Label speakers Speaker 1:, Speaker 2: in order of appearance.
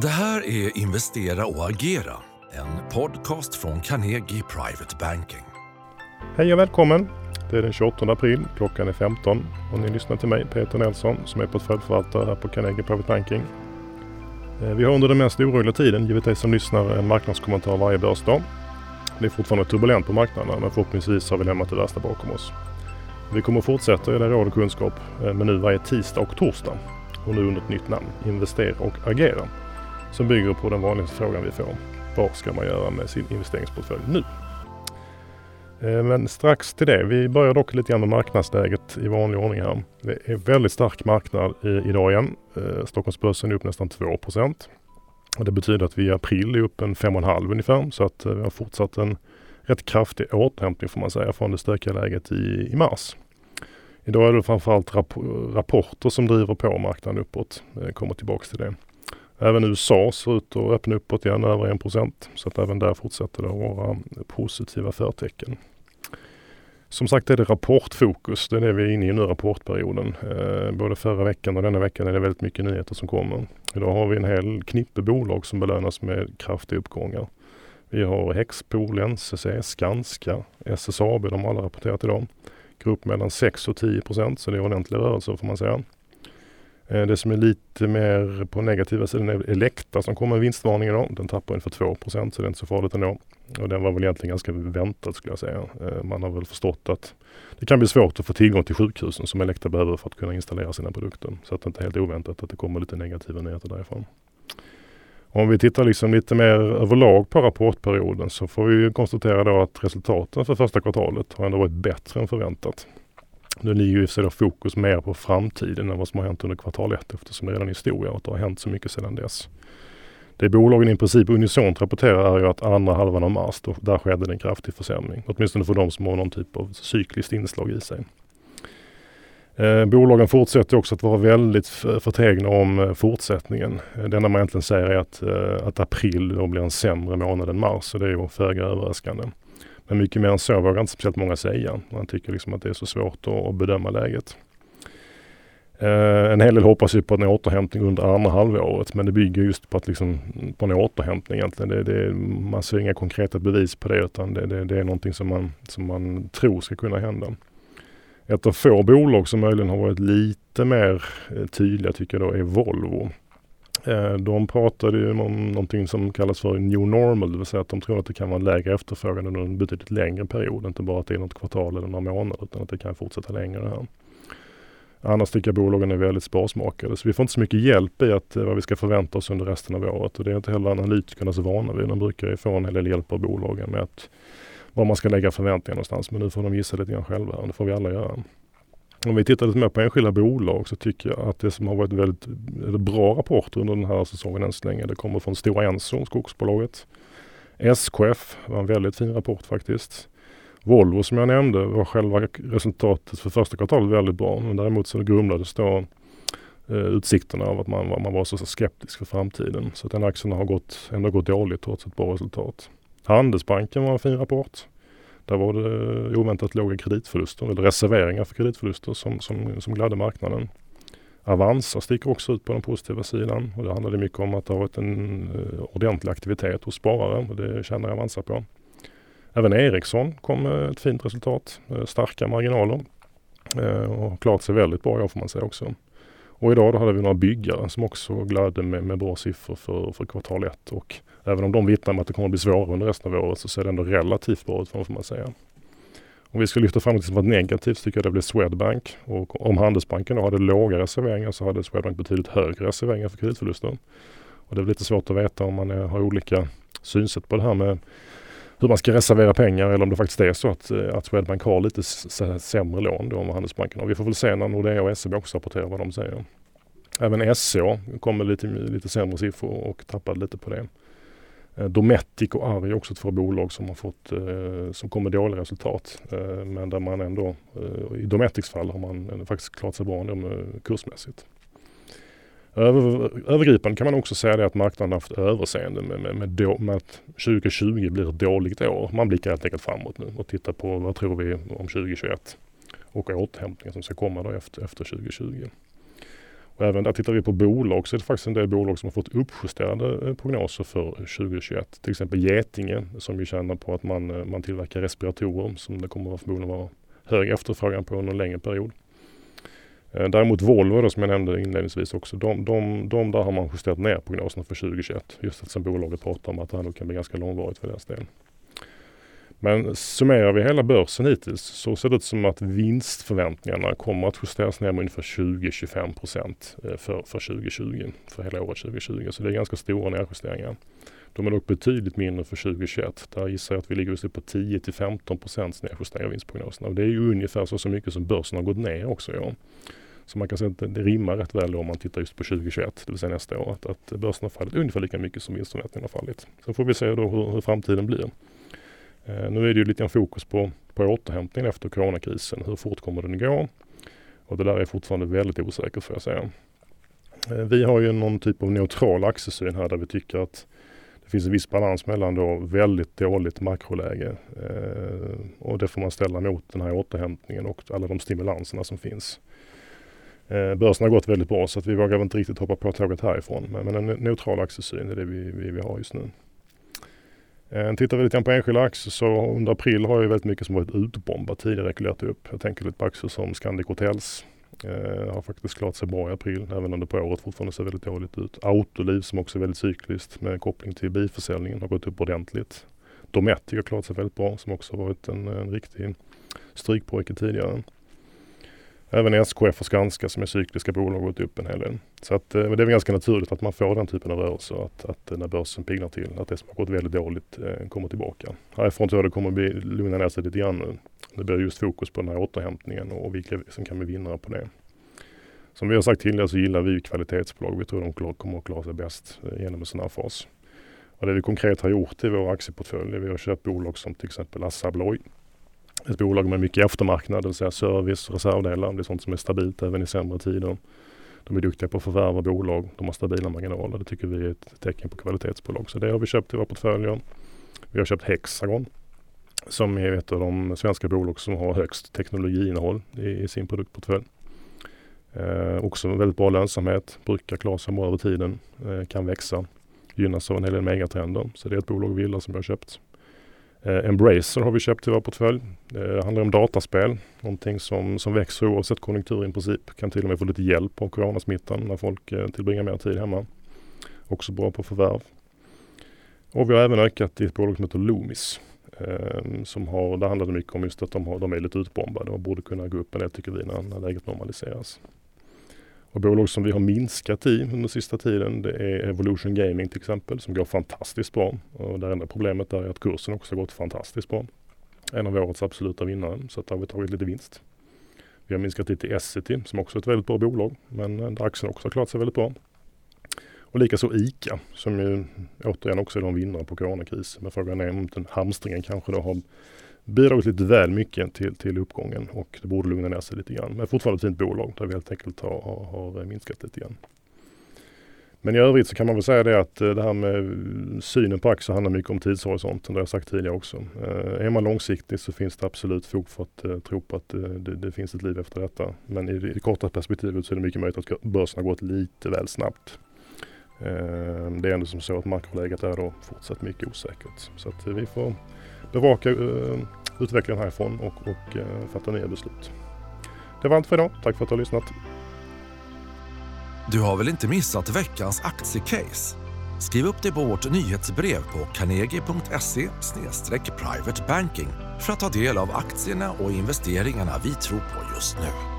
Speaker 1: Det här är Investera och agera, en podcast från Carnegie Private Banking.
Speaker 2: Hej och välkommen! Det är den 28 april, klockan är 15 och ni lyssnar till mig Peter Nelson som är portföljförvaltare här på Carnegie Private Banking. Eh, vi har under den mest oroliga tiden givit dig som lyssnar en marknadskommentar varje börsdag. Det är fortfarande turbulent på marknaderna men förhoppningsvis har vi lämnat det värsta bakom oss. Vi kommer fortsätta ge dig råd och kunskap eh, men nu varje tisdag och torsdag och nu under ett nytt namn, Investera och agera som bygger på den vanligaste frågan vi får. Vad ska man göra med sin investeringsportfölj nu? Eh, men strax till det. Vi börjar dock lite grann med marknadsläget i vanlig ordning här. Det är väldigt stark marknad idag igen. Eh, Stockholmsbörsen är upp nästan 2 och Det betyder att vi i april är upp en 5,5 ungefär så att eh, vi har fortsatt en rätt kraftig återhämtning får man säga från det stökiga läget i, i mars. Idag är det framförallt rap rapporter som driver på marknaden uppåt. Jag kommer tillbaka till det. Även USA ser ut att öppna uppåt igen över 1 så att även där fortsätter det att vara positiva förtecken. Som sagt är det rapportfokus. Det är det vi är inne i nu, rapportperioden. Eh, både förra veckan och denna veckan är det väldigt mycket nyheter som kommer. Idag har vi en hel knippe bolag som belönas med kraftiga uppgångar. Vi har Hexpol, NCC, Skanska, SSAB, de har alla rapporterat idag. Går upp mellan 6 och 10 procent så det är ordentliga rörelser får man säga. Eh, det som är lite mer på negativa sidan är Elekta som kommer med vinstvarning idag. Den tappar ungefär 2 så det är inte så farligt ändå. Och den var väl egentligen ganska väntad skulle jag säga. Eh, man har väl förstått att det kan bli svårt att få tillgång till sjukhusen som Elekta behöver för att kunna installera sina produkter. Så att det inte är helt oväntat att det kommer lite negativa nyheter därifrån. Om vi tittar liksom lite mer överlag på rapportperioden så får vi konstatera då att resultaten för första kvartalet har ändå varit bättre än förväntat. Nu ligger ju då fokus mer på framtiden än vad som har hänt under kvartal ett eftersom det redan är historia och det har hänt så mycket sedan dess. Det bolagen i princip unisont rapporterar är ju att andra halvan av mars, då, där skedde det en kraftig försämring. Åtminstone för de som har någon typ av cykliskt inslag i sig. Eh, bolagen fortsätter också att vara väldigt förtegna om eh, fortsättningen. Eh, det enda man egentligen säger är att, eh, att april då blir en sämre månad än mars och det är ju föga överraskande. Men mycket mer än så vågar inte speciellt många säga. Man tycker liksom att det är så svårt att, bedöma läget. Eh, en hel del hoppas ju på en återhämtning under andra halvåret men det bygger just på, att liksom, på en återhämtning egentligen. Det, det, man ser inga konkreta bevis på det utan det, det, det är någonting som man, som man tror ska kunna hända. Ett av få bolag som möjligen har varit lite mer eh, tydliga tycker jag då är Volvo. Eh, de pratade ju om någonting som kallas för new normal, det vill säga att de tror att det kan vara en lägre efterfrågan under en betydligt längre period. Inte bara att det är något kvartal eller några månader utan att det kan fortsätta längre. Här. Annars tycker jag bolagen är väldigt sparsmakade så vi får inte så mycket hjälp i att, eh, vad vi ska förvänta oss under resten av året och det är inte heller analytikernas vana vid. De brukar ju få en hel del hjälp av bolagen med att var man ska lägga förväntningar någonstans men nu får de gissa lite grann själva och det får vi alla göra. Om vi tittar lite mer på enskilda bolag så tycker jag att det som har varit väldigt bra rapporter under den här säsongen än så länge, det kommer från Stora Enso, skogsbolaget. SKF var en väldigt fin rapport faktiskt. Volvo som jag nämnde var själva resultatet för första kvartalet väldigt bra. Men däremot så grumlades då eh, utsikterna av att man, man var så, så skeptisk för framtiden. Så att den aktien har gått, ändå gått dåligt trots ett bra resultat. Handelsbanken var en fin rapport. Där var det oväntat låga kreditförluster eller reserveringar för kreditförluster som, som, som gladde marknaden. Avanza sticker också ut på den positiva sidan och det handlade mycket om att det har varit en eh, ordentlig aktivitet hos sparare och det känner Avanza på. Även Ericsson kom med ett fint resultat, eh, starka marginaler eh, och och klart sig väldigt bra i får man säga också. Och idag då hade vi några byggare som också glädde med, med bra siffror för, för kvartal ett och även om de vittnar om att det kommer att bli svårare under resten av året så ser det ändå relativt bra ut får man säga. Om vi ska lyfta fram något som var negativt så tycker jag det blir Swedbank. Och om Handelsbanken då hade låga reserveringar så hade Swedbank betydligt högre reserveringar för kreditförluster. Och det är lite svårt att veta om man är, har olika synsätt på det här med hur man ska reservera pengar eller om det faktiskt är så att, eh, att Swedbank har lite sämre lån då än vad Handelsbanken har. Vi får väl se när Nordea och SEB också rapporterar vad de säger. Även SCA kom med lite, lite sämre siffror och tappade lite på det. Eh, Dometic och Arri är också två bolag som har fått, eh, som kommer dåliga resultat. Men där man ändå, i Dometics fall har man faktiskt klarat sig bra ändå kursmässigt. Över, övergripande kan man också säga det att marknaden har haft överseende med, med, med, då, med att 2020 blir ett dåligt år. Man blickar helt enkelt framåt nu och tittar på vad tror vi om 2021 och återhämtningen som ska komma då efter, efter 2020. Och även där tittar vi på bolag så är det faktiskt en del bolag som har fått uppjusterade eh, prognoser för 2021. Till exempel Getinge som ju tjänar på att man, eh, man tillverkar respiratorer som det kommer att förmodligen vara hög efterfrågan på under en längre period. Eh, däremot Volvo då, som jag nämnde inledningsvis också, de, de, de där har man justerat ner prognoserna för 2021. Just eftersom bolaget pratar om att det här nog kan bli ganska långvarigt för deras del. Men summerar vi hela börsen hittills så ser det ut som att vinstförväntningarna kommer att justeras ner med ungefär 20-25 procent eh, för, för 2020, för hela året 2020. Så det är ganska stora nedjusteringar. De är dock betydligt mindre för 2021. Där gissar jag att vi ligger just på 10-15 procents nedjustering av vinstprognoserna. Och det är ju ungefär så, så mycket som börsen har gått ner också i år. Så man kan säga att det, rimmar rätt väl om man tittar just på 2021, det vill säga nästa år, att, att börsen har fallit ungefär lika mycket som vinstförväntningarna har fallit. Sen får vi se då hur, hur framtiden blir. Eh, nu är det ju lite fokus på, på återhämtningen efter coronakrisen. Hur fort kommer den gå? Och det där är fortfarande väldigt osäkert får jag säga. Eh, vi har ju någon typ av neutral aktiesyn här där vi tycker att det finns en viss balans mellan då väldigt dåligt makroläge eh, och det får man ställa mot den här återhämtningen och alla de stimulanserna som finns. Eh, börsen har gått väldigt bra så att vi vågar inte riktigt hoppa på tåget härifrån. Men, men en neutral aktiesyn är det vi, vi, vi har just nu. Eh, tittar vi lite på enskilda aktier så under april har ju väldigt mycket som varit utbombat tidigare rekylerat upp. Jag tänker lite på aktier som Scandic Hotels. Eh, har faktiskt klarat sig bra i april även om det på året fortfarande ser väldigt dåligt ut. Autoliv som också är väldigt cykliskt med koppling till bilförsäljningen har gått upp ordentligt. Dometic har klarat sig väldigt bra som också varit en, en riktig strykpojke tidigare. Även SKF och Skanska som är cykliska bolag har gått upp en hel del. Så att, eh, det är väl ganska naturligt att man får den typen av rörelser. Att, att eh, när börsen piggnar till, att det som har gått väldigt dåligt eh, kommer tillbaka. Härifrån tror jag det kommer att bli, lugna ner sig lite grann nu. Det blir just fokus på den här återhämtningen och vilka som kan bli vinnare på det. Som vi har sagt tidigare så gillar vi kvalitetsbolag. Vi tror de kommer att klara sig bäst eh, genom en sån här fas. Och det vi konkret har gjort i vår aktieportfölj, vi har köpt bolag som till exempel Assa Abloy ett bolag med mycket eftermarknad, det vill säga service, reservdelar. Det är sånt som är stabilt även i sämre tider. De är duktiga på att förvärva bolag. De har stabila marginaler. Det tycker vi är ett tecken på kvalitetsbolag. Så det har vi köpt i våra portföljer. Vi har köpt Hexagon som är ett av de svenska bolag som har högst teknologiinnehåll i, sin produktportfölj. Eh, också väldigt bra lönsamhet, brukar klara sig bra över tiden, eh, kan växa, gynnas av en hel del megatrender. Så det är ett bolag vi gillar som vi har köpt. Eh, Embracer har vi köpt i vår portfölj. Eh, det handlar om dataspel, någonting som, som växer oavsett konjunktur i princip. Kan till och med få lite hjälp av coronasmittan när folk eh, tillbringar mer tid hemma. Också bra på förvärv. Och vi har även ökat i ett bolag som heter Loomis. Eh, som har, där handlar det mycket om just att de, har, de är lite utbombade och borde kunna gå upp en del tycker vi när, när läget normaliseras. Och bolag som vi har minskat i under sista tiden det är Evolution Gaming till exempel som går fantastiskt bra. Och det enda problemet är att kursen också har gått fantastiskt bra. En av årets absoluta vinnare så att där har vi tagit lite vinst. Vi har minskat lite i Essity som också är ett väldigt bra bolag men eh, där aktien också har klarat sig väldigt bra. Och likaså ICA som ju återigen också är de vinnare på coronakrisen. Men frågan är om den hamstringen kanske då har bidragit lite väl mycket till, till uppgången och det borde lugna ner sig lite grann. Men fortfarande ett fint bolag där vi helt enkelt har, har, har minskat lite grann. Men i övrigt så kan man väl säga det att eh, det här med mm, synen på aktier handlar mycket om tidshorisonten. Det har jag sagt tidigare också. Eh, är man långsiktig så finns det absolut fog för att eh, tro på att det, det, finns ett liv efter detta. Men i det korta perspektivet så är det mycket möjligt att börsen har gått lite väl snabbt. Ehm, det är ändå som så att makroläget är då fortsatt mycket osäkert. Så att vi får bevaka ehm, utvecklingen härifrån och, och eh, fatta nya beslut. Det var allt för idag. Tack för att du har lyssnat.
Speaker 1: Du har väl inte missat veckans aktiecase? Skriv upp dig på vårt nyhetsbrev på carnegie.se privatebanking för att ta del av aktierna och investeringarna vi tror på just nu.